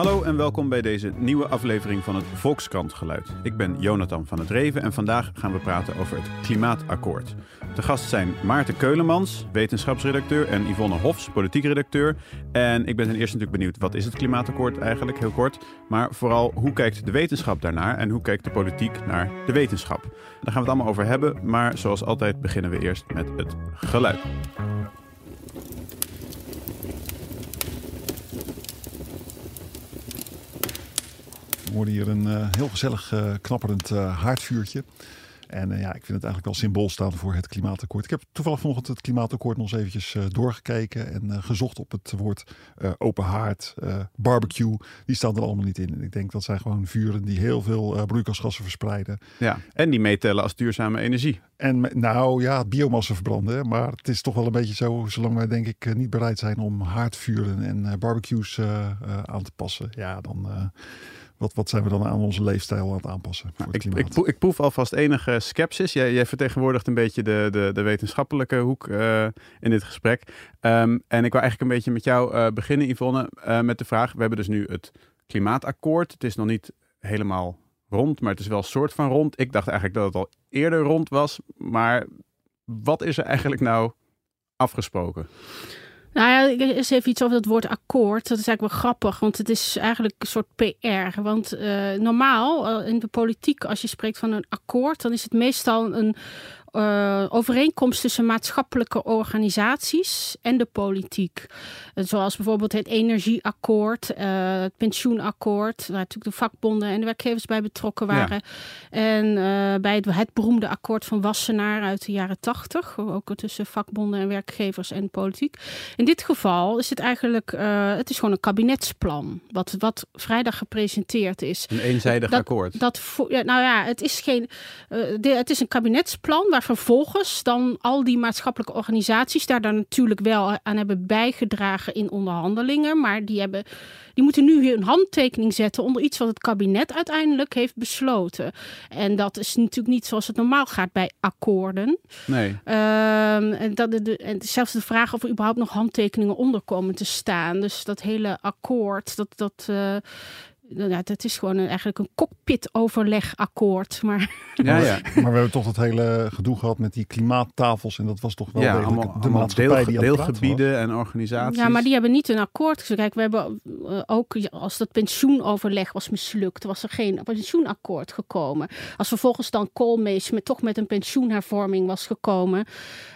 Hallo en welkom bij deze nieuwe aflevering van het Volkskrant Geluid. Ik ben Jonathan van het Reven en vandaag gaan we praten over het Klimaatakkoord. De gast zijn Maarten Keulemans, wetenschapsredacteur, en Yvonne Hofs, politiek redacteur. En ik ben ten eerste natuurlijk benieuwd, wat is het Klimaatakkoord eigenlijk, heel kort. Maar vooral, hoe kijkt de wetenschap daarnaar en hoe kijkt de politiek naar de wetenschap? Daar gaan we het allemaal over hebben, maar zoals altijd beginnen we eerst met het geluid. We hoorden hier een uh, heel gezellig uh, knapperend uh, haardvuurtje. En ja, ik vind het eigenlijk wel symbool staan voor het klimaatakkoord. Ik heb toevallig vanochtend het klimaatakkoord nog eens eventjes doorgekeken en gezocht op het woord open haard, barbecue. Die staan er allemaal niet in. En ik denk dat zijn gewoon vuren die heel veel broeikasgassen verspreiden. Ja, en die meetellen als duurzame energie. En nou ja, biomassa verbranden. Maar het is toch wel een beetje zo, zolang wij denk ik niet bereid zijn om haardvuren en barbecues aan te passen. Ja, dan wat, wat zijn we dan aan onze leefstijl aan het aanpassen? Voor ik, ik, ik, proef alvast enige sceptisch. Jij, jij, vertegenwoordigt een beetje de, de, de wetenschappelijke hoek uh, in dit gesprek. Um, en ik wil eigenlijk een beetje met jou uh, beginnen, Yvonne, uh, met de vraag. We hebben dus nu het klimaatakkoord. Het is nog niet helemaal rond, maar het is wel een soort van rond. Ik dacht eigenlijk dat het al eerder rond was. Maar wat is er eigenlijk nou afgesproken? Nou ja, eens even iets over dat woord akkoord. Dat is eigenlijk wel grappig, want het is eigenlijk een soort PR. Want uh, normaal in de politiek, als je spreekt van een akkoord, dan is het meestal een uh, overeenkomst tussen maatschappelijke organisaties en de politiek. Uh, zoals bijvoorbeeld het energieakkoord, uh, het pensioenakkoord, waar natuurlijk de vakbonden en de werkgevers bij betrokken waren. Ja. En bij het, het, beroemde akkoord van Wassenaar uit de jaren tachtig, ook tussen vakbonden en werkgevers en politiek. In dit geval is het eigenlijk, het is gewoon een kabinetsplan, wat, wat vrijdag gepresenteerd is. Een eenzijdig dat, akkoord. Dat, ja, nou ja, het is geen, de, het is een kabinetsplan waar vervolgens dan al die maatschappelijke organisaties daar dan natuurlijk wel aan hebben bijgedragen in onderhandelingen. Maar die, hebben, die moeten nu een handtekening zetten onder iets wat het kabinet uiteindelijk heeft besloten. En dat is natuurlijk niet zoals het normaal gaat bij akkoorden. Nee. Um, en, dat, de, en zelfs de vraag of er überhaupt nog handtekeningen onder komen te staan. Dus dat hele akkoord, dat. dat uh, ja, het is gewoon een, eigenlijk een cockpit-overlegakkoord. Maar... Ja, ja. maar we hebben toch dat hele gedoe gehad met die klimaattafels. En dat was toch wel ja, allemaal, de maatschappij deel, die deelgebieden en organisaties. Ja, maar die hebben niet een akkoord. Kijk, we hebben uh, ook, als dat pensioenoverleg was mislukt, was er geen pensioenakkoord gekomen. Als vervolgens dan Koolmees met, toch met een pensioenhervorming was gekomen,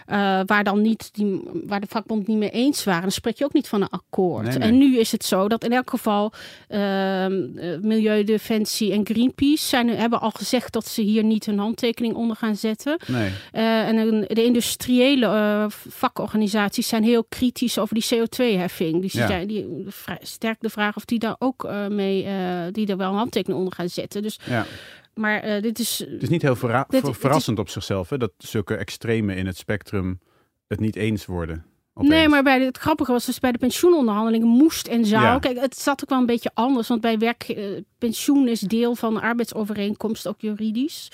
uh, waar dan niet, die, waar de vakbond niet mee eens waren, dan spreek je ook niet van een akkoord. Nee, nee. En nu is het zo dat in elk geval... Uh, Milieudefensie en Greenpeace zijn, hebben al gezegd dat ze hier niet hun handtekening onder gaan zetten. Nee. Uh, en de industriële uh, vakorganisaties zijn heel kritisch over die CO2-heffing. Dus ja. die, die, sterk de vraag of die daar ook mee, die er wel een handtekening onder gaan zetten. Dus ja. Maar dit is. Het is niet heel verra dit, verrassend op zichzelf, hè, dat zulke extreme in het spectrum het niet eens worden. Opeens. Nee, maar bij de, het grappige was dus bij de pensioenonderhandelingen moest en zou. Ja. Kijk, het zat ook wel een beetje anders, want bij werk, uh, pensioen is deel van de arbeidsovereenkomst, ook juridisch.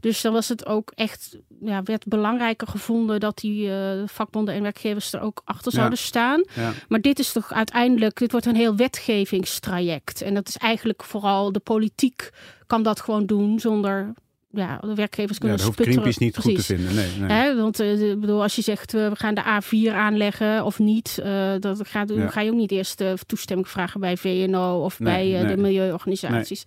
Dus dan was het ook echt, ja, werd belangrijker gevonden dat die uh, vakbonden en werkgevers er ook achter ja. zouden staan. Ja. Maar dit is toch uiteindelijk, dit wordt een heel wetgevingstraject. En dat is eigenlijk vooral de politiek kan dat gewoon doen zonder ja, de werkgevers kunnen ja, dat hoeft Greenpeace niet Precies. goed te vinden. Nee, nee. Hè, want uh, bedoel, als je zegt uh, we gaan de A4 aanleggen of niet, uh, dat gaat, ja. ga je ook niet eerst toestemming vragen bij VNO of nee, bij de milieuorganisaties.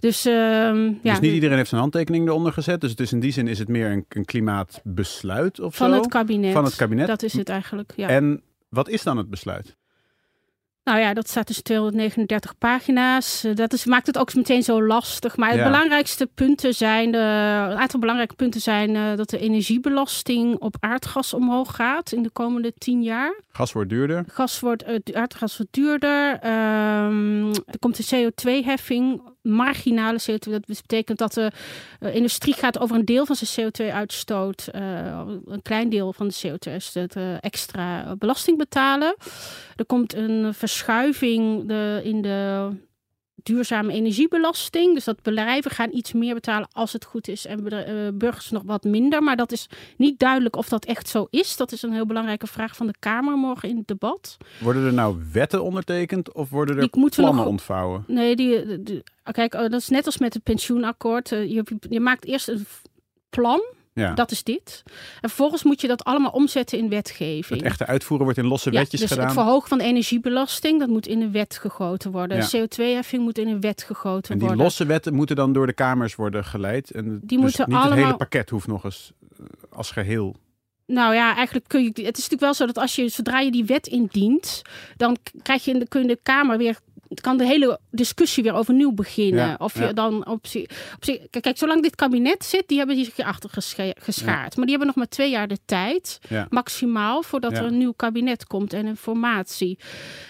Dus, ja. dus niet iedereen heeft zijn handtekening eronder gezet. Dus het is in die zin is het meer een, een klimaatbesluit of Van zo? het kabinet. Van het kabinet. Dat is het eigenlijk. Ja. En wat is dan het besluit? Nou ja, dat staat dus 239 pagina's. Dat is, maakt het ook meteen zo lastig. Maar Ja. de belangrijkste punten zijn, de, een aantal belangrijke punten zijn eh, dat de energiebelasting op aardgas omhoog gaat in de komende tien jaar. Gas wordt duurder. Gas wordt, eh, aardgas wordt duurder. Ehm, er komt een CO2-heffing, marginale CO2. Dat betekent dat de uh, industrie gaat over een deel van zijn CO2-uitstoot, uh, een klein deel van de CO2-uitstoot, uh, extra belasting betalen. Er komt een verschuiving in de duurzame energiebelasting. Dus dat bedrijven gaan iets meer betalen als het goed is en uh, burgers nog wat minder. Maar dat is niet duidelijk of dat echt zo is. Dat is een heel belangrijke vraag van de Kamer morgen in het debat. Worden er nou wetten ondertekend of worden er plannen nog... ontvouwen? Nee, die, kijk, dat is net als met het pensioenakkoord. Je, je maakt eerst een plan ja. Dat is dit. En vervolgens moet je dat allemaal omzetten in wetgeving. Het echte uitvoeren wordt in losse ja, wetjes dus gedaan. Het verhogen van energiebelasting, dat moet in een wet gegoten worden. CO2-heffing moet in een wet gegoten worden. En die losse wetten moeten dan door de kamers worden geleid. En die dus moeten niet allemaal... het hele pakket hoeft nog eens eh, als geheel nou ja, eigenlijk kun je. Het is natuurlijk wel zo dat als je zodra je die wet indient, dan krijg je in de, kun je de Kamer weer het kan de hele discussie weer overnieuw beginnen. of je dan op zich. Kijk, zolang dit kabinet zit, die hebben zich hierachter geschaard. Maar die hebben nog maar twee jaar de tijd, maximaal, voordat er een nieuw kabinet komt en een formatie.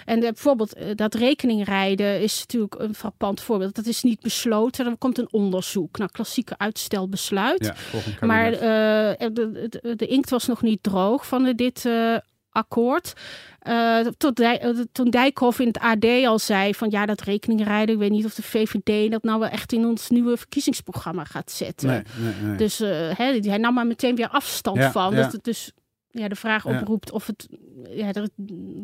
En uh, bijvoorbeeld uh, dat rekeningrijden is natuurlijk een frappant voorbeeld. Dat is niet besloten. Er komt een onderzoek naar klassieke uitstelbesluit. maar uh, de, de, de, inkt was nog niet droog van dit akkoord. Uh, tot uh, toen Dijkhoff in het AD al zei van ja, dat rekeningrijden, ik weet niet of de VVD dat nou wel echt in ons nieuwe verkiezingsprogramma gaat zetten. Nee, nee, nee. Dus uh, hij nam maar meteen weer afstand van. Ja. Dus, dus ja, de vraag oproept of het, ja, er,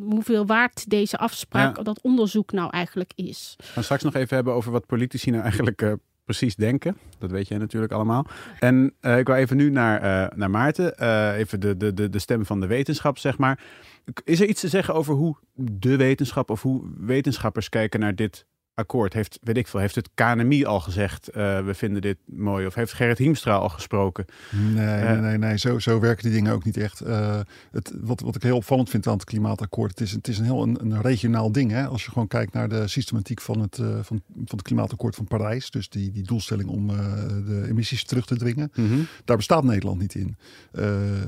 hoeveel waard deze afspraak, dat onderzoek nou eigenlijk is. We gaan straks nog even hebben over wat politici nou eigenlijk precies denken. Dat weet jij natuurlijk allemaal. En ik wil even nu naar, naar Maarten, even de, de, de, de stem van de wetenschap, zeg maar. Is er iets te zeggen over hoe de wetenschap of hoe wetenschappers kijken naar dit akkoord? Heeft, weet ik veel, heeft het KNMI al gezegd, uh, we vinden dit mooi? Of heeft Gerrit Hiemstra al gesproken? Nee, uh, nee, nee, nee, Zo, zo werken die dingen ook niet echt. Uh, het, wat, wat ik heel opvallend vind aan het klimaatakkoord, het is, het is een heel een, een regionaal ding. Hè? Als je gewoon kijkt naar de systematiek van het, van, van het klimaatakkoord van Parijs, dus die, die doelstelling om de emissies terug te dringen, mm -hmm. daar bestaat Nederland niet in.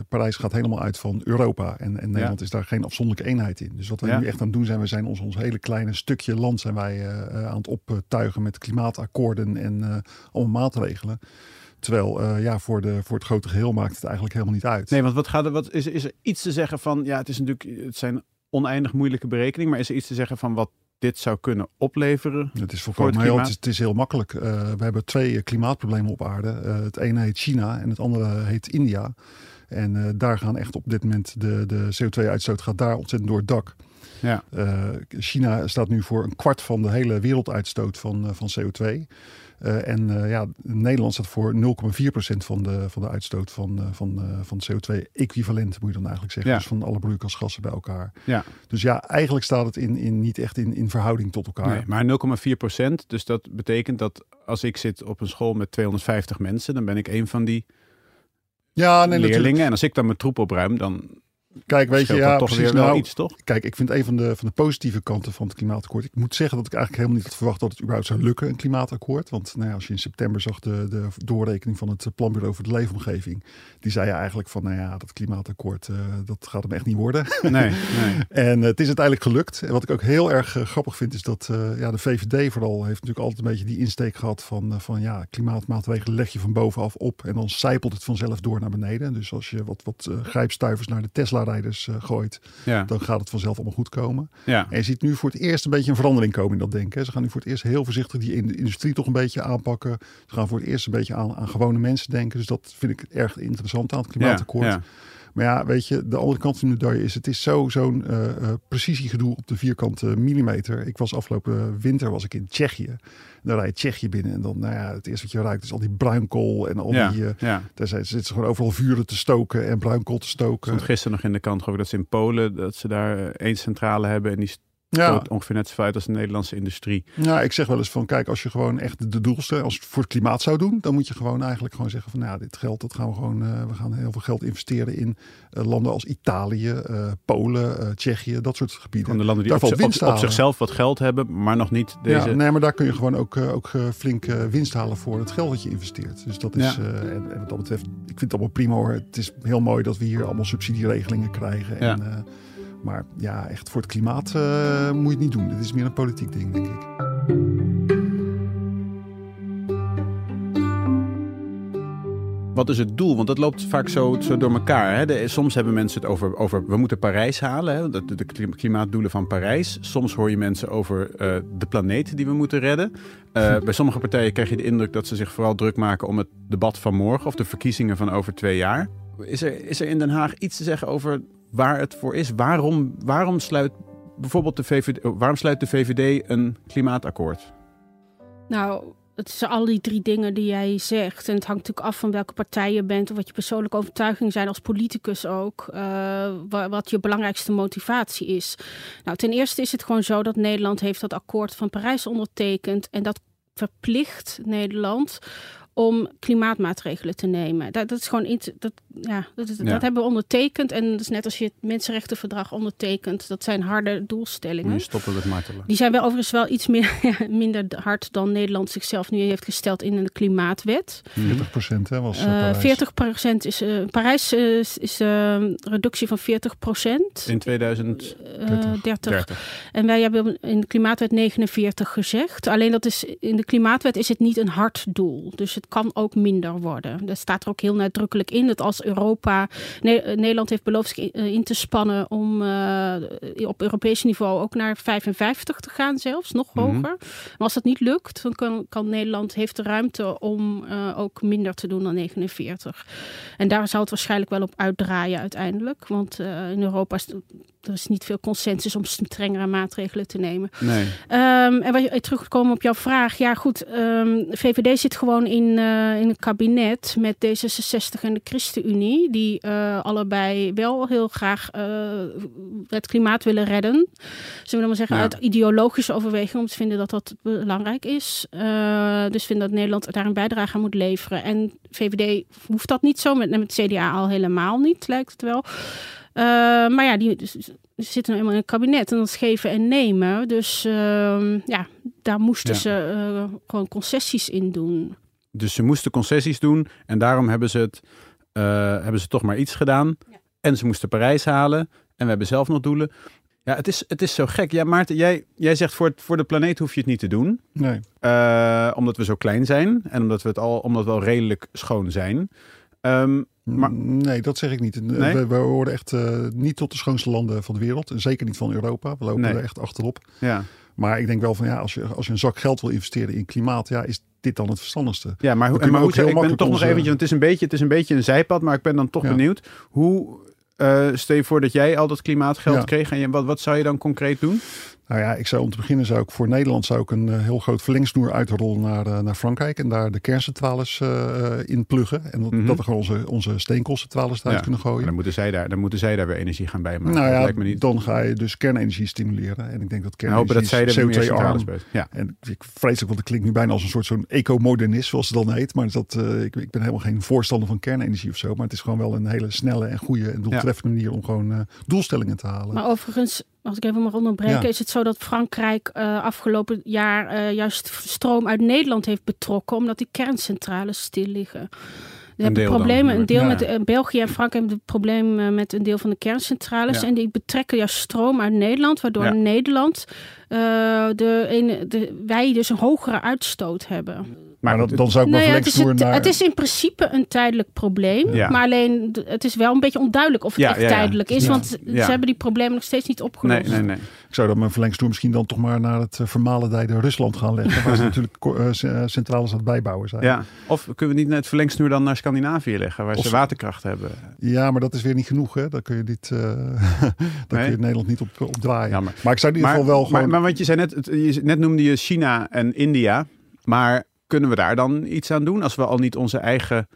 Parijs gaat helemaal uit van Europa en, en Nederland ja. is daar geen afzonderlijke eenheid in. Dus wat wij ja. nu echt aan het doen zijn, we zijn ons, ons hele kleine stukje land zijn wij uh, aan het optuigen met klimaatakkoorden en uh, allemaal maatregelen. Terwijl uh, ja, voor, de, voor het grote geheel maakt het eigenlijk helemaal niet uit. Nee, want wat gaat er, wat, is, is er iets te zeggen van, ja, het is natuurlijk, het zijn oneindig moeilijke berekeningen, maar is er iets te zeggen van wat dit zou kunnen opleveren? Het is volkomen heel, het is, het is heel makkelijk. Uh, we hebben twee klimaatproblemen op aarde. Uh, het ene heet China en het andere heet India. En daar gaan echt op dit moment de, de CO2-uitstoot gaat daar ontzettend door het dak. Ja. Uh, China staat nu voor een kwart van de hele werelduitstoot van, uh, van CO2. Uh, en ja, Nederland staat voor 0,4% van de, van de uitstoot van, van, van CO2-equivalent, moet je dan eigenlijk zeggen. Ja. Dus van alle broeikasgassen bij elkaar. Ja. Dus ja, eigenlijk staat het in, in, niet echt in, in verhouding tot elkaar. Nee, maar 0,4%, dus dat betekent dat als ik zit op een school met 250 mensen, dan ben ik een van die ja, nee, leerlingen. Natuurlijk. En als ik dan mijn troep opruim, dan Kijk, weet je, ja, toch weer nou, iets, toch? Kijk, ik vind een van de, van de positieve kanten van het klimaatakkoord. Ik moet zeggen dat ik eigenlijk helemaal niet had verwacht dat het überhaupt zou lukken, een klimaatakkoord. Want nou ja, als je in september zag de, de doorrekening van het Planbureau voor de Leefomgeving, die zei ja eigenlijk van, nou ja, dat klimaatakkoord, uh, dat gaat hem echt niet worden. Nee, nee. en uh, het is uiteindelijk gelukt. En wat ik ook heel erg uh, grappig vind, is dat ja, de VVD vooral heeft natuurlijk altijd een beetje die insteek gehad van, van ja, klimaatmaatregelen leg je van bovenaf op en dan zijpelt het vanzelf door naar beneden. Dus als je wat, wat grijpstuivers naar de Tesla rijders uh, gooit, ja. dan gaat het vanzelf allemaal goed komen. Ja. En je ziet nu voor het eerst een beetje een verandering komen in dat denken. Ze gaan nu voor het eerst heel voorzichtig die industrie toch een beetje aanpakken. Ze gaan voor het eerst een beetje aan, aan gewone mensen denken. Dus dat vind ik erg interessant aan het klimaatakkoord. Ja, maar ja, weet je, de andere kant van de medaille is, het is zo zo'n uh, uh, precisiegedoe op de vierkante millimeter. Ik was afgelopen winter was ik in Tsjechië. Dan rij je Tsjechië binnen en dan, nou ja, het eerste wat je ruikt is al die bruinkool en al ja, die, uh, ja. daar zijn, zitten ze gewoon overal vuren te stoken en bruinkool te stoken. Ik gisteren nog in de kant, geloof ik, dat ze in Polen, dat ze daar één centrale hebben en die ja. ongeveer net zo als de Nederlandse industrie. Ja, ik zeg wel eens van, kijk, als je gewoon echt de doelstelling, als het voor het klimaat zou doen, dan moet je gewoon eigenlijk gewoon zeggen van, nou, dit geld, dat gaan we gewoon, uh, we gaan heel veel geld investeren in uh, landen als Italië, uh, Polen, Tsjechië, dat soort gebieden. Van de landen die op, op, op, zichzelf wat geld hebben, maar nog niet deze... Ja, nee, maar daar kun je gewoon ook, ook flink winst halen voor het geld dat je investeert. Dus dat is, ja. en, en, wat dat betreft, ik vind het allemaal prima hoor. Het is heel mooi dat we hier allemaal subsidieregelingen krijgen. Ja. Maar ja, echt voor het klimaat uh, moet je het niet doen. Dit is meer een politiek ding, denk ik. Wat is het doel? Want dat loopt vaak zo, zo door elkaar. Hè? De, soms hebben mensen het over, over we moeten Parijs halen, hè? De, de klimaatdoelen van Parijs. Soms hoor je mensen over uh, de planeet die we moeten redden. Uh, bij sommige partijen krijg je de indruk dat ze zich vooral druk maken om het debat van morgen of de verkiezingen van over twee jaar. Is er, is er in Den Haag iets te zeggen over waar het voor is? Waarom, waarom sluit bijvoorbeeld de VVD, waarom sluit de VVD een klimaatakkoord? Nou, het is al die drie dingen die jij zegt. En het hangt natuurlijk af van welke partij je bent of wat je persoonlijke overtuiging zijn als politicus ook. Uh, wat je belangrijkste motivatie is. Nou, ten eerste is het gewoon zo dat Nederland heeft dat akkoord van Parijs ondertekend. En dat verplicht Nederland om klimaatmaatregelen te nemen. Dat, dat is gewoon dat, ja, dat, dat, hebben we ondertekend. En dat is net als je het mensenrechtenverdrag ondertekent. Dat zijn harde doelstellingen. Nu stoppen met martelen. Die zijn wel overigens wel iets meer, minder hard dan Nederland zichzelf nu heeft gesteld in de klimaatwet. 40 procent was uh, Parijs. 40 procent is uh, Parijs is, is uh, reductie van 40 procent. In 2030. En wij hebben in de klimaatwet 49 gezegd. Alleen dat is in de klimaatwet is het niet een hard doel. Dus het kan ook minder worden. Er staat er ook heel nadrukkelijk in dat als Europa, Nederland heeft beloofd zich in te spannen om uh, op Europees niveau ook naar 55 te gaan, zelfs nog mhm. hoger. Maar als dat niet lukt, dan kan, kan Nederland heeft de ruimte om uh, ook minder te doen dan 49. En daar zal het waarschijnlijk wel op uitdraaien uiteindelijk, want in Europa is er is niet veel consensus om strengere maatregelen te nemen. Nee. Um, en wat terugkomen op jouw vraag. Ja, goed. Um, VVD zit gewoon in, uh, in een kabinet met D66 en de ChristenUnie. Die uh, allebei wel heel graag uh, het klimaat willen redden. Zullen we dan maar zeggen, uit ideologische overweging om te vinden dat dat belangrijk is. dus vind dat Nederland daar een bijdrage aan moet leveren. En VVD hoeft dat niet zo, met, met CDA al helemaal niet, lijkt het wel. Uh, maar ja, die dus, zitten nou eenmaal in het kabinet en dat is geven en nemen. Dus uh, ja, daar moesten ja. ze uh, gewoon concessies in doen. Dus ze moesten concessies doen en daarom hebben ze, het, hebben ze toch maar iets gedaan. Ja. En ze moesten Parijs halen en we hebben zelf nog doelen. Ja, het is, het is zo gek. Ja, Maarten, jij, jij zegt voor, het, voor de planeet hoef je het niet te doen. Nee. omdat we zo klein zijn en omdat we het al omdat we al redelijk schoon zijn. Um, maar... Nee, dat zeg ik niet. Nee? We, we, horen echt uh, niet tot de schoonste landen van de wereld. En zeker niet van Europa. We lopen er echt achterop. Ja. Maar ik denk wel van ja, als je, als je een zak geld wil investeren in klimaat, ja, is dit dan het verstandigste. Ja, maar, hoe, maar hoe, ik ben toch nog eventjes, het is, een beetje, het is een beetje een zijpad, maar ik ben dan toch ja. benieuwd. Hoe, uh, stel je voor dat jij al dat klimaatgeld ja. kreeg en je, wat, wat zou je dan concreet doen? Nou ja, ik zou om te beginnen zou ik voor Nederland zou ik een uh, heel groot verlengsnoer uitrollen naar, uh, naar Frankrijk en daar de kerncentrales uh, in pluggen. En dat, mm -hmm. dat we gewoon onze, onze steenkoolcentrales eruit ja, kunnen gooien. Dan moeten, zij daar, dan moeten zij daar weer energie gaan bijmaken. Nou ja, me niet... dan ga je dus kernenergie stimuleren. En ik denk dat kernenergie dat zij CO2-arm. Ja. En ik vreselijk, want het klinkt nu bijna als een soort zo'n ecomodernist, zoals het dan heet. Maar dat, ik, ik ben helemaal geen voorstander van kernenergie of zo. Maar het is gewoon wel een hele snelle en goede en doeltreffende ja. manier om gewoon doelstellingen te halen. Maar overigens als ik even mag onderbreken, ja. is het zo dat Frankrijk uh, afgelopen jaar uh, juist stroom uit Nederland heeft betrokken, omdat die kerncentrales stil liggen. We hebben problemen, een deel ja. met uh, België en Frankrijk hebben het probleem met een deel van de kerncentrales. Ja. En die betrekken juist stroom uit Nederland, waardoor Nederland de, de, wij dus een hogere uitstoot hebben. Maar dan, dan zou ik nou ja, het, is het, naar... het is in principe een tijdelijk probleem. Ja. Maar alleen, het is wel een beetje onduidelijk of het ja, echt ja, tijdelijk is. Want ze hebben die problemen nog steeds niet opgelost. Nee, nee, nee. Ik zou dan mijn verlengstoer misschien dan toch maar naar het uh, vermalendijde Rusland gaan leggen. waar ze natuurlijk uh, centrales aan het bijbouwen zijn. Ja. Of kunnen we niet het verlengsnoer dan naar Scandinavië leggen, waar of ze waterkracht hebben? Ja, maar dat is weer niet genoeg. Hè? Dan kun je, dit, uh, dan nee. kun je Nederland niet op, op draaien. Jammer. Maar ik zou in ieder geval wel gewoon... Maar, maar want je zei net, je, net noemde je China en India. Maar kunnen we daar dan iets aan doen? Als we al niet onze eigen.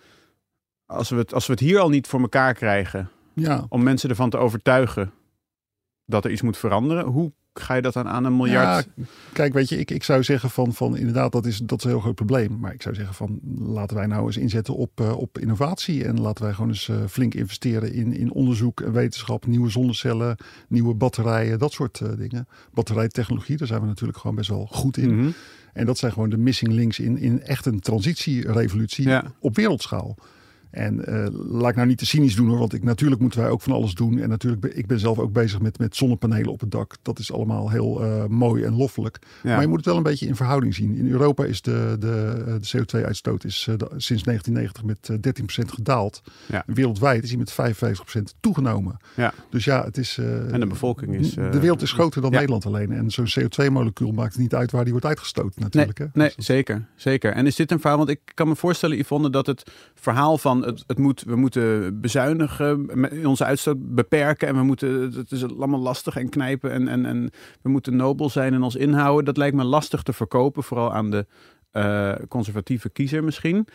Als we het, als we het hier al niet voor elkaar krijgen. Ja. Om mensen ervan te overtuigen dat er iets moet veranderen. Hoe ga je dat dan aan een miljard? Ja, kijk, weet je, ik, ik zou zeggen van, van inderdaad, dat is, dat is een heel groot probleem. Maar ik zou zeggen van laten wij nou eens inzetten op, uh, op innovatie. En laten wij gewoon eens uh, flink investeren in, in onderzoek en wetenschap, nieuwe zonnecellen, nieuwe batterijen, dat soort uh, dingen. Batterijtechnologie, daar zijn we natuurlijk gewoon best wel goed in. Mm -hmm. En dat zijn gewoon de missing links in, in echt een transitierevolutie ja. op wereldschaal. En uh, laat ik nou niet te cynisch doen hoor, want ik, natuurlijk moeten wij ook van alles doen. En natuurlijk, ben, ik ben zelf ook bezig met, met zonnepanelen op het dak. Dat is allemaal heel uh, mooi en loffelijk. Maar je moet het wel een beetje in verhouding zien. In Europa is de, de, de CO2-uitstoot is, uh, de, sinds 1990 met 13% gedaald. Ja. Wereldwijd is hij met 55% toegenomen. Ja. Dus ja, het is... en de bevolking is... de wereld is groter dan Nederland alleen. En zo'n CO2-molecuul maakt niet uit waar die wordt uitgestoten natuurlijk. Nee, hè? nee zeker, zeker. En is dit een verhaal, want ik kan me voorstellen Yvonne, dat het verhaal van het, het moet, we moeten bezuinigen, onze uitstoot beperken en we moeten, het is allemaal lastig en knijpen en, en, en we moeten nobel zijn en ons inhouden. Dat lijkt me lastig te verkopen, vooral aan de uh, conservatieve kiezer misschien.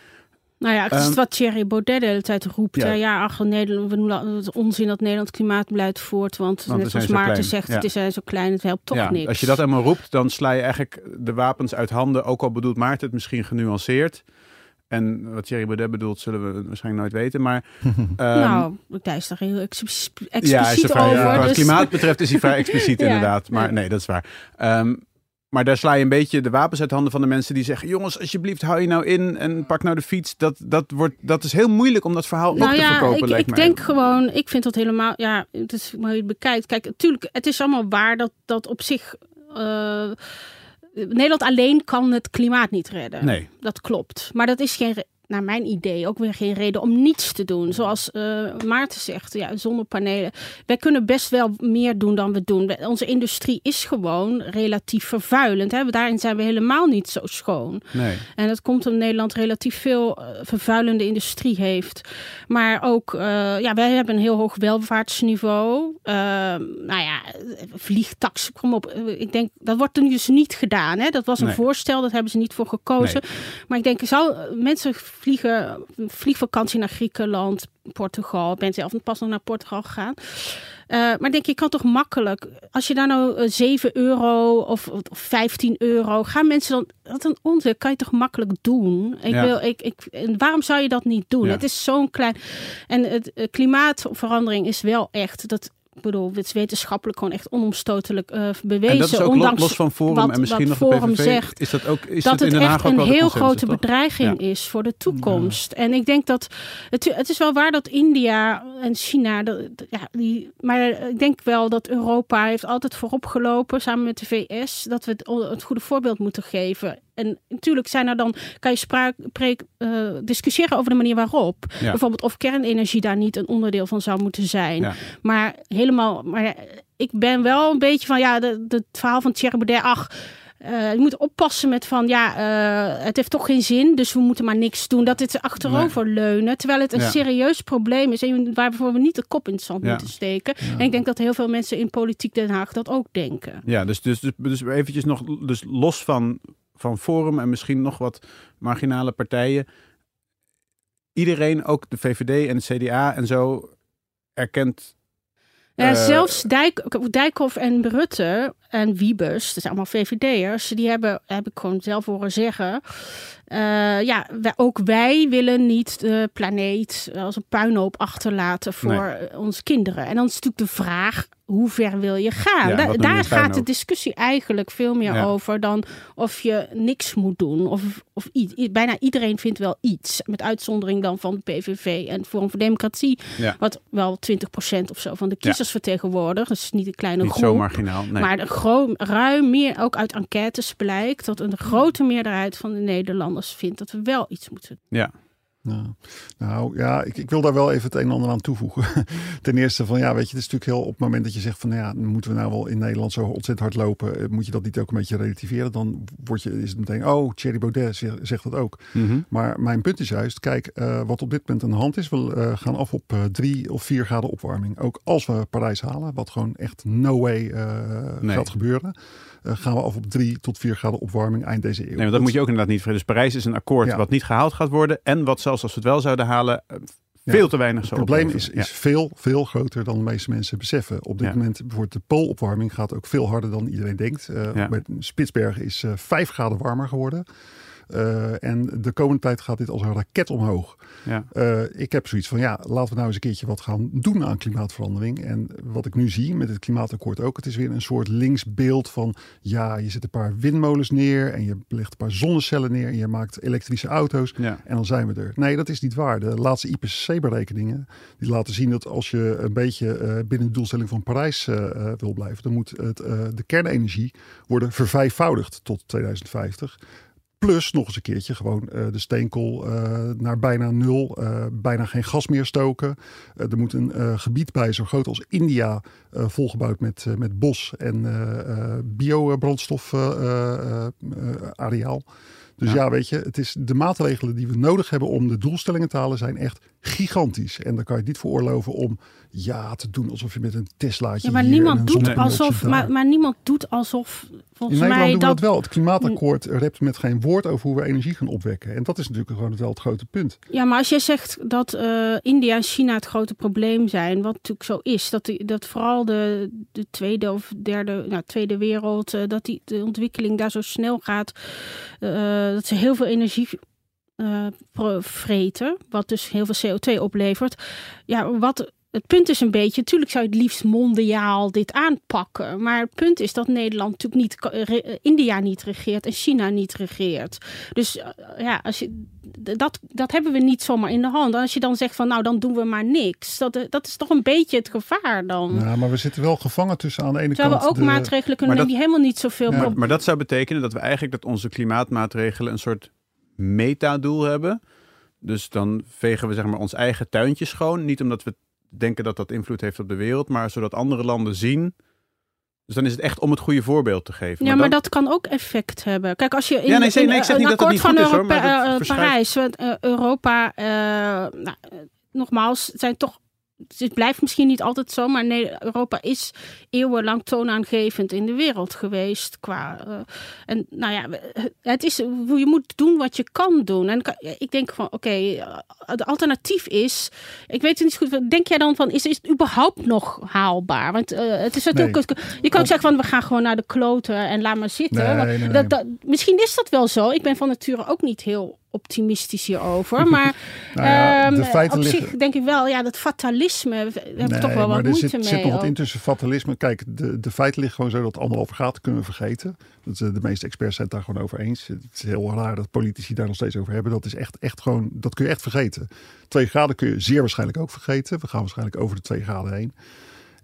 Nou ja, het is um, wat Thierry Baudet de hele tijd roept. Ja, ja ach, Nederland, we doen het onzin dat Nederland klimaatbeleid voert. Want, want net zoals Maarten zegt, ja. het is zo klein, het helpt toch ja, niks. Als je dat helemaal roept, dan sla je eigenlijk de wapens uit handen. Ook al bedoelt Maarten het misschien genuanceerd. En wat Thierry Baudet bedoelt, zullen we waarschijnlijk nooit weten. Maar, um, nou, hij is daar heel expliciet ja, is vrij, over. Ja, wat dus... het klimaat betreft is hij vrij expliciet inderdaad. Maar nee, dat is waar. Um, maar daar sla je een beetje de wapens uit handen van de mensen die zeggen: jongens, alsjeblieft, hou je nou in en pak nou de fiets. Dat, dat, wordt, dat is heel moeilijk om dat verhaal nou ook ja, te verkopen. Ik, lijkt ik mij. denk gewoon, ik vind dat helemaal, ja, het is maar je het bekijkt. Kijk, natuurlijk, het is allemaal waar dat, dat op zich. Uh, Nederland alleen kan het klimaat niet redden. Nee. Dat klopt. Maar dat is geen naar mijn idee ook weer geen reden om niets te doen. Zoals uh, Maarten zegt, ja, zonnepanelen. Wij kunnen best wel meer doen dan we doen. Onze industrie is gewoon relatief vervuilend. Hè? Daarin zijn we helemaal niet zo schoon. Nee. En dat komt omdat Nederland relatief veel uh, vervuilende industrie heeft. Maar ook, uh, ja, wij hebben een heel hoog welvaartsniveau. nou ja, vliegtax, kom op. Ik denk, dat wordt er nu dus niet gedaan. Hè? Dat was een Nee. voorstel, dat hebben ze niet voor gekozen. Maar ik denk, zou mensen vliegen, vliegvakantie naar Griekenland, Portugal. Ik ben zelf pas nog naar Portugal gegaan. Uh, maar denk, je kan toch makkelijk, als je daar nou uh, 7 euro of, of 15 euro, gaan mensen dan, wat een onzin, kan je toch makkelijk doen? Ik Ja. wil, ik, ik, en waarom zou je dat niet doen? Ja. Het is zo'n klein, en het uh, klimaatverandering is wel echt, dat, ik bedoel, het is wetenschappelijk gewoon echt onomstotelijk uh, bewezen. En dat is ook ondanks los van Forum wat, en misschien nog Forum PVV. zegt is dat ook is dat het in het echt een heel grote toch? bedreiging Ja. is voor de toekomst. En ik denk dat het, het is wel waar dat India en China, dat, ja, die, maar ik denk wel dat Europa heeft altijd voorop gelopen samen met de VS dat we het, het goede voorbeeld moeten geven. En natuurlijk zijn er dan, kan je spraak, preek, uh, discussiëren over de manier waarop. Ja. Bijvoorbeeld of kernenergie daar niet een onderdeel van zou moeten zijn. Ja. Maar helemaal, maar ik ben wel een beetje van, ja, de, de, het verhaal van Thierry Baudet, ach, uh, je moet oppassen met van, ja, uh, het heeft toch geen zin, dus we moeten maar niks doen. Dat het achterover leunen, terwijl het een Ja. serieus probleem is en waarvoor we niet de kop in het zand Ja. moeten steken. En ik denk dat heel veel mensen in politiek Den Haag dat ook denken. Ja, dus, dus, dus, dus eventjes nog dus los van, van Forum en misschien nog wat marginale partijen. Iedereen, ook de VVD en het CDA en zo, erkent... Ja, eh, zelfs Dijk, Dijkhoff en Rutte en Wiebes, dat zijn allemaal VVD'ers, die hebben, heb ik gewoon zelf horen zeggen. eh, ja, wij, ook wij willen niet de planeet als een puinhoop achterlaten voor Nee. onze kinderen. En dan is natuurlijk de vraag, hoe ver wil je gaan? Ja, Da- wat noem je daar gaat de discussie eigenlijk veel meer Ja. over dan of je niks moet doen. Of, of bijna iedereen vindt wel iets. Met uitzondering dan van de PVV en Forum voor Democratie. Ja. Wat wel 20% of zo van de kiezers vertegenwoordigt. Dus niet een kleine niet groep. zo marginaal. Nee. Maar de ruim meer, ook uit enquêtes blijkt dat een grote meerderheid van de Nederlanders vindt dat we wel iets moeten doen. ja. Nou, nou ja, ik, ik wil daar wel even het een en ander aan toevoegen. Ten eerste van ja, weet je, het is natuurlijk heel op het moment dat je zegt van nou ja, moeten we nou wel in Nederland zo ontzettend hard lopen, eh, moet je dat niet ook een beetje relativeren? Dan word je, is het meteen, oh, Thierry Baudet zegt, zegt dat ook. Mhm. Maar mijn punt is juist, kijk, eh, wat op dit moment aan de hand is, we eh, gaan af op drie of vier graden opwarming. Ook als we Parijs halen, wat gewoon echt no way Nee. gaat gebeuren, gaan we af op drie tot vier graden opwarming eind deze eeuw. Nee, want dat moet je ook inderdaad niet vergeten. Dus Parijs is een akkoord Ja. wat niet gehaald gaat worden. En wat zelfs als we het wel zouden halen, eh, veel te weinig Het zou probleem is, is veel, veel groter dan de meeste mensen beseffen. Op dit Ja. moment, bijvoorbeeld de poolopwarming gaat ook veel harder dan iedereen denkt. Uh, Spitsbergen is uh, vijf graden warmer geworden. Uh, en de komende tijd gaat dit als een raket omhoog. Ja. Uh, ik heb zoiets van, ja, laten we nou eens een keertje wat gaan doen aan klimaatverandering. En wat ik nu zie met het klimaatakkoord ook, het is weer een soort linksbeeld van, ja, je zet een paar windmolens neer en je legt een paar zonnecellen neer en je maakt elektrische auto's ja. en dan zijn we er. Nee, dat is niet waar. De laatste IPCC-berekeningen, die laten zien dat als je een beetje uh, binnen de doelstelling van Parijs wil blijven, dan moet het, de kernenergie worden vervijfvoudigd tot 2050. Plus nog eens een keertje gewoon uh, de steenkool uh, naar bijna nul. Uh, bijna geen gas meer stoken. er moet een gebied bij zo groot als India volgebouwd met, met bos en biobrandstof areaal. Dus ja. weet je, het is de maatregelen die we nodig hebben om de doelstellingen te halen zijn echt gigantisch. En dan kan je het niet veroorloven om ja te doen alsof je met een Teslaatje. Ja, maar niemand doet alsof. Maar, maar, niemand doet alsof. Volgens In Nederland mij doen dat... we wel. Het klimaatakkoord rept met geen woord over hoe we energie gaan opwekken. En dat is natuurlijk gewoon wel het grote punt. Ja, maar als je zegt dat uh, India en China het grote probleem zijn, wat natuurlijk zo is, dat, die, dat vooral de, de tweede of derde, nou, tweede wereld, uh, dat die de ontwikkeling daar zo snel gaat, uh, dat ze heel veel energie vreten, wat dus heel veel CO2 oplevert. Ja, wat het punt is een beetje, natuurlijk zou je het liefst mondiaal dit aanpakken. Maar het punt is dat Nederland natuurlijk niet, India niet regeert en China niet regeert. Dus uh, ja, als je, dat, dat hebben we niet zomaar in de hand. Als je dan zegt van nou, dan doen we maar niks. Dat, dat is toch een beetje het gevaar dan. Ja, maar we zitten wel gevangen tussen aan de ene Terwijl kant... Terwijl we ook de... maatregelen kunnen nemen die helemaal niet zoveel... Ja, maar, maar dat zou betekenen dat we eigenlijk dat onze klimaatmaatregelen een soort metadoel hebben. Dus dan vegen we zeg maar ons eigen tuintje schoon. Niet omdat we denken dat dat invloed heeft op de wereld, maar zodat andere landen zien. Dus dan is het echt om het goede voorbeeld te geven. Ja, maar, dat kan ook effect hebben. Kijk, als je in, ja, nee, nee, ik zeg niet dat het niet van goed is, hoor, maar Parijs, Europa, uh, nou, nogmaals, zijn toch het blijft misschien niet altijd zo, maar nee, Europa is eeuwenlang toonaangevend in de wereld geweest. Qua, uh, en nou ja, het is, je moet doen wat je kan doen. En ik denk van, oké, okay, het alternatief is, ik weet het niet goed, denk jij dan van, is, is het überhaupt nog haalbaar? Want uh, het is natuurlijk, nee. je kan ook zeggen van, we gaan gewoon naar de kloten en laat maar zitten. Nee, nee, dat, dat, misschien is dat wel zo. Ik ben van nature ook niet heel optimistisch hierover. Maar nou ja, de um, op liggen... zich denk ik wel, ja, dat fatalisme heb ik toch wel wat moeite zit, mee. Er zit nog wat in tussen fatalisme. Kijk, de, de feiten liggen gewoon zo dat het allemaal over gaat, kunnen we vergeten. Dat, de meeste experts zijn het daar gewoon over eens. Het is heel raar dat politici daar nog steeds over hebben. Dat is echt, echt gewoon, dat kun je echt vergeten. Twee graden kun je zeer waarschijnlijk ook vergeten. We gaan waarschijnlijk over de twee graden heen.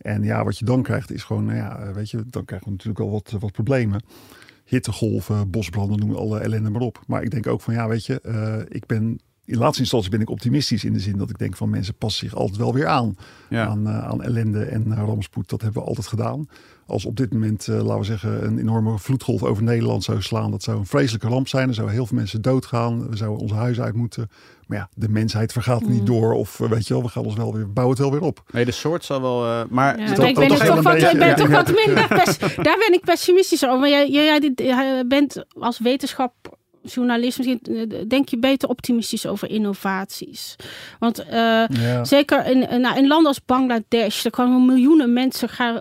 En ja, wat je dan krijgt is gewoon, nou ja, weet je, dan krijgen we natuurlijk al wat, wat problemen hittegolven, bosbranden, noem alle ellende maar op. Maar ik denk ook van ja, weet je, uh, ik ben in laatste instantie ben ik optimistisch in de zin dat ik denk van mensen passen zich altijd wel weer aan. Ja. Aan, uh, aan ellende en uh, rampspoed. Dat hebben we altijd gedaan. Als op dit moment, uh, laten we zeggen, een enorme vloedgolf over Nederland zou slaan. Dat zou een vreselijke ramp zijn. Er zouden heel veel mensen doodgaan. We zouden ons huis uit moeten. Maar ja, de mensheid vergaat niet door. Of weet je wel, we gaan ons wel weer, bouwen het wel weer op. Nee, de soort zal wel... maar ja, ik ben, toch wat, ik ben toch wat minder... daar ben ik pessimistisch over. Maar jij, jij, jij bent als wetenschap journalist, denk je beter optimistisch over innovaties. Want uh, ja. zeker in, nou, in landen als Bangladesh, daar komen miljoenen mensen gaan.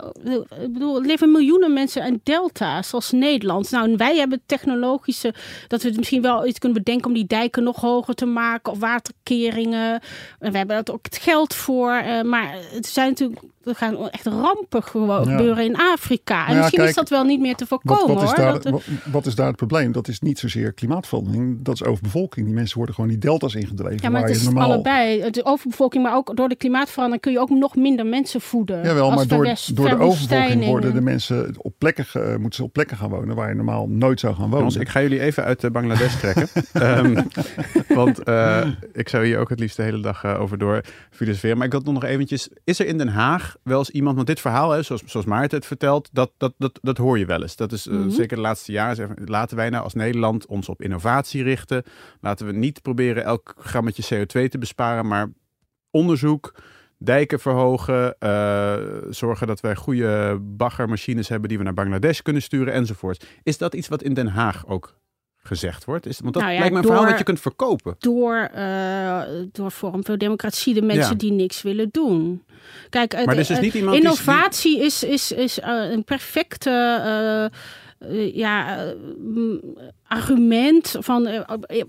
Ik bedoel, er leven miljoenen mensen in delta's, zoals Nederland. Nou, en wij hebben technologische, dat we misschien wel iets kunnen bedenken om die dijken nog hoger te maken, of waterkeringen. En we hebben er ook het geld voor. Uh, maar het zijn natuurlijk er gaan echt rampen gebeuren in Afrika. En misschien is dat wel niet meer te voorkomen. Wat, wat, is daar, dat... wat, is daar het probleem? Dat is niet zozeer klimaatverandering, dat is overbevolking. Die mensen worden gewoon die delta's ingedreven. Ja, maar het is normaal... allebei. Het is overbevolking, maar ook door de klimaatverandering kun je ook nog minder mensen voeden. Jawel, maar door, door de overbevolking worden de mensen op plekken, uh, moeten ze op plekken gaan wonen waar je normaal nooit zou gaan wonen. Ik ga jullie even uit uh, Bangladesh trekken. um, want uh, ik zou hier ook het liefst de hele dag over door filosoferen. Maar ik had nog eventjes, is er in Den Haag wel eens iemand, want dit verhaal, hè, zoals, zoals Maarten het vertelt, dat, dat, dat, dat hoor je wel eens. Dat is uh, mm -hmm. zeker de laatste jaren. Laten wij nou als Nederland ons op innovatie richten. Laten we niet proberen elk grammetje CO2 te besparen, maar onderzoek, dijken verhogen, uh, zorgen dat wij goede baggermachines hebben die we naar Bangladesh kunnen sturen enzovoort. Is dat iets wat in Den Haag ook gezegd wordt? Is, want dat nou ja, lijkt me een door, verhaal dat je kunt verkopen. Door, uh, door Forum voor Democratie, de mensen ja. die niks willen doen. Kijk, maar dus is niet iemand innovatie die... is, is, is uh, een perfecte... Uh, ja, argument van uh,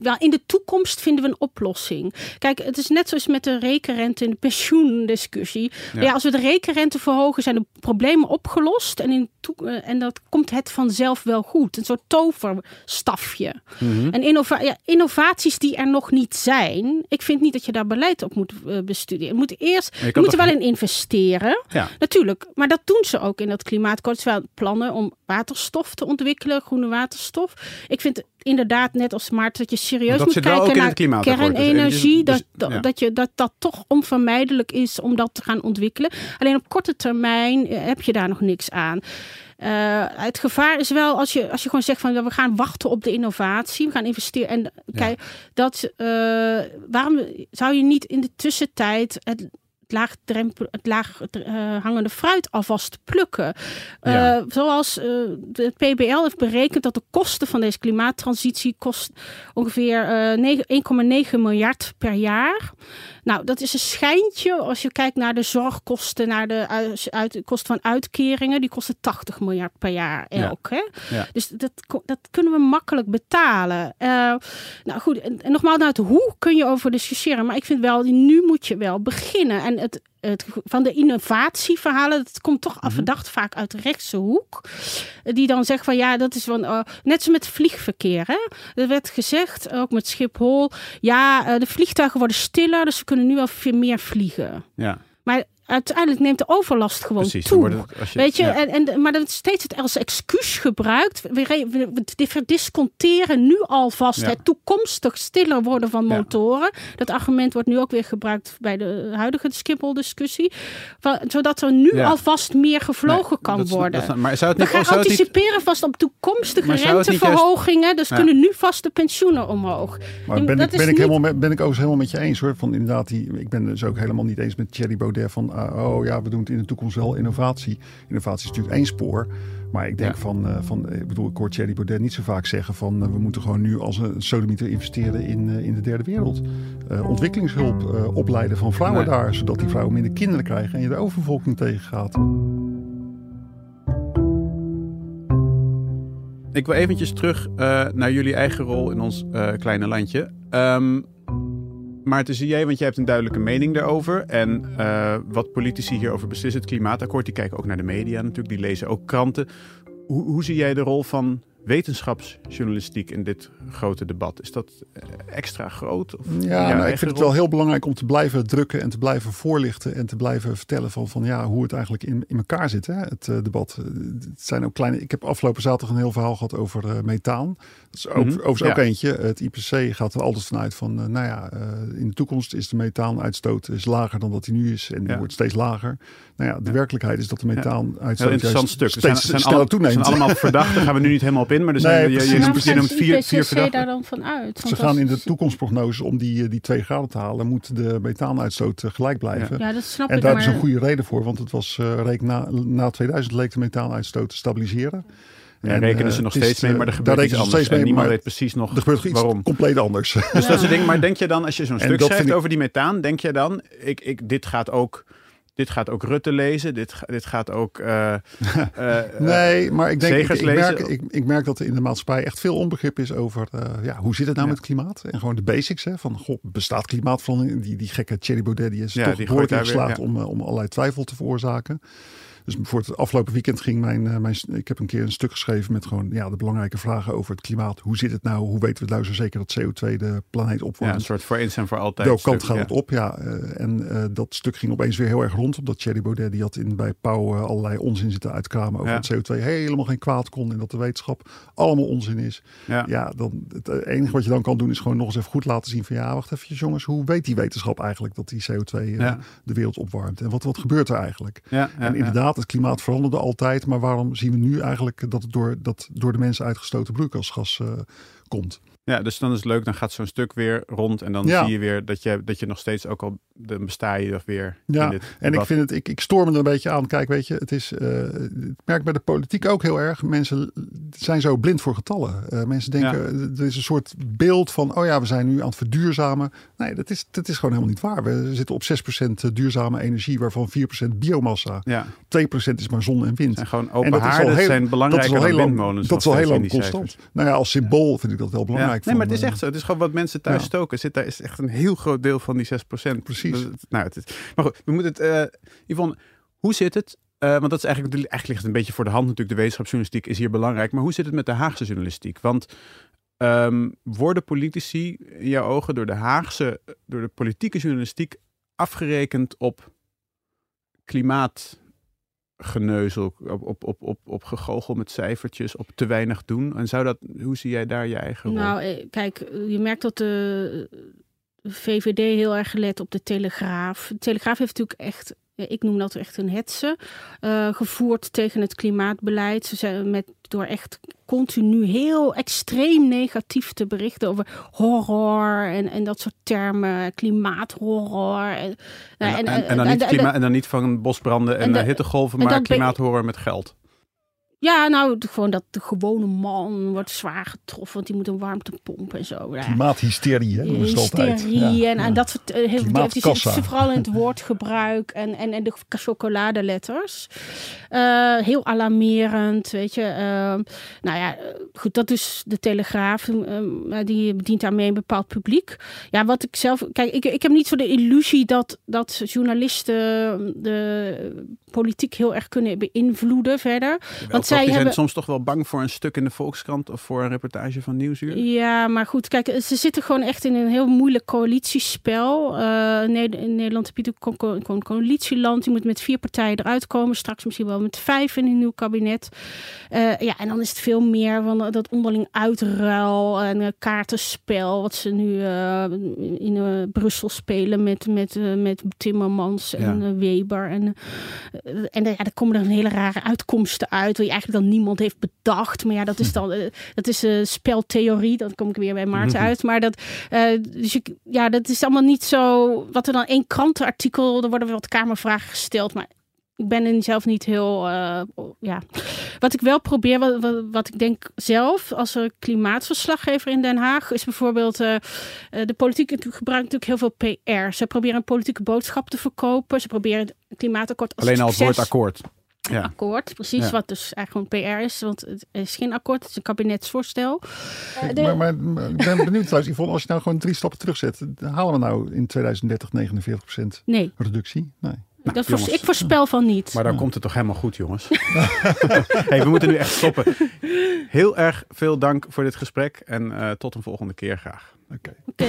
ja, in de toekomst vinden we een oplossing. Kijk, het is net zoals met de rekenrente en de pensioendiscussie. Ja. ja als we de rekenrente verhogen, zijn de problemen opgelost en, in uh, en dat komt het vanzelf wel goed. Een soort toverstafje. Mm -hmm. En innova ja, innovaties die er nog niet zijn, ik vind niet dat je daar beleid op moet uh, bestuderen. Je moet eerst, je, je moet er wel in investeren. Ja. Natuurlijk, maar dat doen ze ook in dat klimaatakkoord. Wel plannen om waterstof te ontwikkelen, groene waterstof. Ik vind inderdaad net als Maart dat je serieus dat moet kijken naar dus kernenergie. Dus, dat, dat, dat, je, dat dat toch onvermijdelijk is om dat te gaan ontwikkelen. Alleen op korte termijn heb je daar nog niks aan. Uh, het gevaar is wel als je, als je gewoon zegt van we gaan wachten op de innovatie, we gaan investeren. En kijk, ja. dat uh, waarom zou je niet in de tussentijd het laagdrempel, het laag uh, hangende fruit alvast plukken. Ja. Uh, zoals uh, de PBL heeft berekend dat de kosten van deze klimaattransitie kost ongeveer 1,9 miljard per jaar. Nou, dat is een schijntje als je kijkt naar de zorgkosten, naar de uit, kosten van uitkeringen. Die kosten 80 miljard per jaar elk. Ja. Hè? Ja. Dus dat, dat kunnen we makkelijk betalen. Uh, nou goed, en, en nogmaals, nou, het hoe kun je over discussiëren. Maar ik vind wel, nu moet je wel beginnen. En het, het, van de innovatieverhalen, dat komt toch mm verdacht vaak uit de rechtse hoek. Die dan zeggen van ja, dat is van, uh, net zo met vliegverkeer. Hè? Er werd gezegd, ook met Schiphol, ja, uh, de vliegtuigen worden stiller, dus we kunnen nu wel veel meer vliegen. Ja. Maar uiteindelijk neemt de overlast gewoon Precies, toe. Het, als je, Weet je, ja. en, en, maar dat is steeds het als excuus gebruikt. We, we, we verdisconteren nu alvast Ja. het toekomstig stiller worden van Ja. motoren. Dat argument wordt nu ook weer gebruikt bij de huidige Schiphol-discussie. Zodat er nu Ja. alvast meer gevlogen Nee, kan dat worden. dat is- maar zou het we niet, gaan zou het niet anticiperen vast op toekomstige renteverhogingen. Dus Ja. kunnen nu vast de pensioenen omhoog. Maar En ben ik, ben, ik niet- helemaal met, ben ik overigens helemaal met je eens hoor. Van inderdaad, die, ik ben dus ook helemaal niet eens met Thierry Baudet van ah, oh ja, we doen het in de toekomst wel innovatie. Innovatie is natuurlijk één spoor. Maar ik denk Ja. van, eh, van, ik bedoel, ik hoor Thierry Baudet niet zo vaak zeggen van eh, we moeten gewoon nu als een sodemieter investeren in, eh, in de derde wereld. Eh, ontwikkelingshulp eh, opleiden van vrouwen Nee. daar, zodat die vrouwen minder kinderen krijgen en je de overbevolking tegengaat. Ik wil eventjes terug eh, naar jullie eigen rol in ons eh, kleine landje. Ehm Maarten, zie jij, want jij hebt een duidelijke mening daarover. En eh, wat politici hierover beslissen, het klimaatakkoord, die kijken ook naar de media natuurlijk, die lezen ook kranten. Hoe, hoe zie jij de rol van wetenschapsjournalistiek in dit grote debat? Is dat eh, extra groot? Of Ja, nou, ik vind het wel heel belangrijk om te blijven drukken en te blijven voorlichten en te blijven vertellen van, van ja, hoe het eigenlijk in, in elkaar zit, hè, het eh, debat. Het zijn ook kleine. Ik heb afgelopen zaterdag een heel verhaal gehad over eh, methaan. Dat is ook, Mhm, overigens ook ja. eentje. Het IPC gaat er altijd vanuit van, eh, nou ja, eh, in de toekomst is de methaanuitstoot is lager dan dat die nu is en die Ja. wordt steeds lager. Nou ja, de Ja. werkelijkheid is dat de methaanuitstoot interessant juist stuk. Steeds zijn, zijn, sneller alle- toeneemt. zijn allemaal verdachten, daar gaan we nu niet helemaal op in. Maar er Nee, zijn, je, je, je noemt, je gaat noemt vier, vier verdachten. daar dan van uit? Ze gaan in de toekomstprognose om die, eh, die twee graden te halen, moet de methaanuitstoot gelijk blijven. Ja, dat snap En ik. daar maar... is een goede reden voor, want het was uh, reek na, na 2000 leek de methaanuitstoot te stabiliseren. Ja, En, rekenen eh, ze nog is, steeds mee, maar er eh, gebeurt daar iets anders. steeds mee, en niemand maar weet precies nog Er gebeurt iets waarom. compleet anders. Dus dat is het ding. Maar denk je dan, als je zo'n stuk schrijft ik- over die methaan, denk je dan, ik, ik, dit, gaat ook, dit gaat ook Rutte lezen, dit, dit gaat ook... eh, eh, eh, Nee, maar ik denk, ik, ik, merk, ik, ik merk dat er in de maatschappij echt veel onbegrip is over eh, ja, hoe zit het nou Ja. met klimaat? En gewoon de basics hè, van, goh, bestaat klimaatverandering? Die, die gekke Thierry Baudet die is Ja, toch die behoorlijk gooit daar weer, ingeslaagd om, eh, om allerlei twijfel te veroorzaken. Dus voor het afgelopen weekend ging mijn, eh, mijn, ik heb een keer een stuk geschreven met gewoon ja, de belangrijke vragen over het klimaat. Hoe zit het nou? Hoe weten we nou zo zeker dat CO2 de planeet ja, opwarmt? een soort voor eens en voor altijd. Welke kant gaat ja. het op? Ja, eh, en eh, dat stuk ging opeens weer heel erg rond. Omdat Thierry Baudet die had in, bij Pauw allerlei onzin zitten uitkramen over Ja. dat CO2 helemaal geen kwaad kon. En dat de wetenschap allemaal onzin is. Ja. Ja, dan, het enige wat je dan kan doen is gewoon nog eens even goed laten zien van ja, wacht even jongens. Hoe weet die wetenschap eigenlijk dat die CO2 eh, Ja. de wereld opwarmt? En wat, wat gebeurt er eigenlijk? Ja, ja, en ja. Het klimaat veranderde altijd. Maar waarom zien we nu eigenlijk dat het door, dat door de mensen uitgestoten broeikasgas eh, komt. Ja, dus dan is het leuk, dan gaat zo'n stuk weer rond en dan Ja. zie je weer dat je, dat je nog steeds ook al, dan besta je nog weer Ja, in dit En ik vind het, ik, ik stoor me er een beetje aan. Kijk, weet je, het is, eh, ik merk bij de politiek ook heel erg. Mensen zijn zo blind voor getallen. Eh, mensen denken, er is een soort beeld van, oh ja, we zijn nu aan het verduurzamen. Nee, dat is, dat is gewoon helemaal niet waar. We zitten op 6% duurzame energie, waarvan 4% biomassa. Ja, 2% is maar zon en wind. en gewoon En open dat is al haarden heel- zijn belangrijker dat is al dan heel lang, dat is al heel lang constant. Nou ja, als symbool vind ik dat wel Ja. Belangrijk. Nee, maar het is echt zo. Het is gewoon wat mensen thuis Ja. stoken. Zit daar is echt een heel groot deel van die 6%. Precies. Dat- nou, het is, maar goed, we moeten het... eh Yvonne, hoe zit het? Eh, want dat is eigenlijk, eigenlijk ligt het een beetje voor de hand natuurlijk. De wetenschapsjournalistiek is hier belangrijk. Maar hoe zit het met de Haagse journalistiek? Want ehm, worden politici in jouw ogen door de Haagse, door de politieke journalistiek afgerekend op klimaatgeneuzel, op, op, op, op, op met cijfertjes, op te weinig doen? En zou dat, hoe zie jij daar je eigen? Nou, eh, kijk, je merkt dat de VVD heel erg gelet op de Telegraaf. De Telegraaf heeft natuurlijk echt, ja, ik noem dat echt een hetze, eh, gevoerd tegen het klimaatbeleid. Ze zijn met, door echt continu heel extreem negatief te berichten over horror en, en dat soort termen, klimaathorror. En, En, en- en, en dan en- niet en- klima- en dan niet van bosbranden en, eh, hittegolven, en maar klimaathoren met geld. Ja, nou, gewoon dat de gewone man wordt zwaar getroffen, want die moet een warmtepomp en zo. Ja. Klimaathysterie, hè, noemen. Hysterie Ja, en, ja. en dat soort. eh, heel- die heeft- vooral in het woordgebruik en, en, en de chocoladeletters. Eh, heel alarmerend, weet je. Ehm, nou ja, eh, goed, dat is de Telegraaf. ehm, die bedient daarmee een bepaald publiek. Ja, wat ik zelf. Kijk, ik, ik heb niet zo de illusie dat, dat journalisten de politiek heel erg kunnen beïnvloeden verder. Want zij zij zijn hebben- soms toch wel bang voor een stuk in de Volkskrant of voor een reportage van Nieuwsuur. Ja, maar goed, kijk, ze zitten gewoon echt in een heel moeilijk coalitiespel. Eh, in Nederland heb je natuurlijk een co- een coalitieland. Je moet met vier partijen eruit komen. Straks misschien wel met vijf in een nieuw kabinet. Eh, ja, en dan is het veel meer van dat onderling uitruil en eh, kaartenspel. Wat ze nu eh, in eh, Brussel spelen met, met, eh, met Timmermans en Ja. eh, Weber. En, eh, en ja, er komen er een hele rare uitkomsten uit. Waar je eigenlijk dan niemand heeft bedacht. Maar ja, dat is dan eh, dat is eh, speltheorie. Dan kom ik weer bij Maarten Mhm. uit. Maar dat, eh, dus je, ja, dat is allemaal niet zo. Wat er dan één krantenartikel. Er worden wel wat kamervragen gesteld. Maar ik ben er zelf niet heel. ja. Wat ik wel probeer, wat, wat, wat ik denk zelf als een klimaatverslaggever in Den Haag, is bijvoorbeeld. de politiek gebruikt natuurlijk heel veel PR. Ze proberen een politieke boodschap te verkopen. Ze proberen het klimaatakkoord als Alleen al het woord akkoord. Ja. akkoord, precies. Ja. Wat dus eigenlijk gewoon PR is, want het is geen akkoord, het is een kabinetsvoorstel. Eh, de- Maar, maar, maar ik ben benieuwd trouwens, Yvonne, als je nou gewoon drie stappen terugzet, halen we nou in 2030 49% nee, reductie? Nee. dat voors- jongens. ik voorspel van niet. Maar dan komt het toch helemaal goed, jongens. hey, we moeten nu echt stoppen. Heel erg veel dank voor dit gesprek en eh, tot een volgende keer graag. Oké. Oké.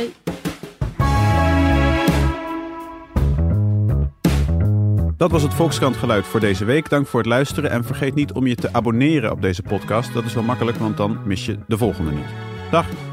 Dat was het Volkskrant geluid voor deze week. Dank voor het luisteren en vergeet niet om je te abonneren op deze podcast. Dat is wel makkelijk, want dan mis je de volgende niet. Dag!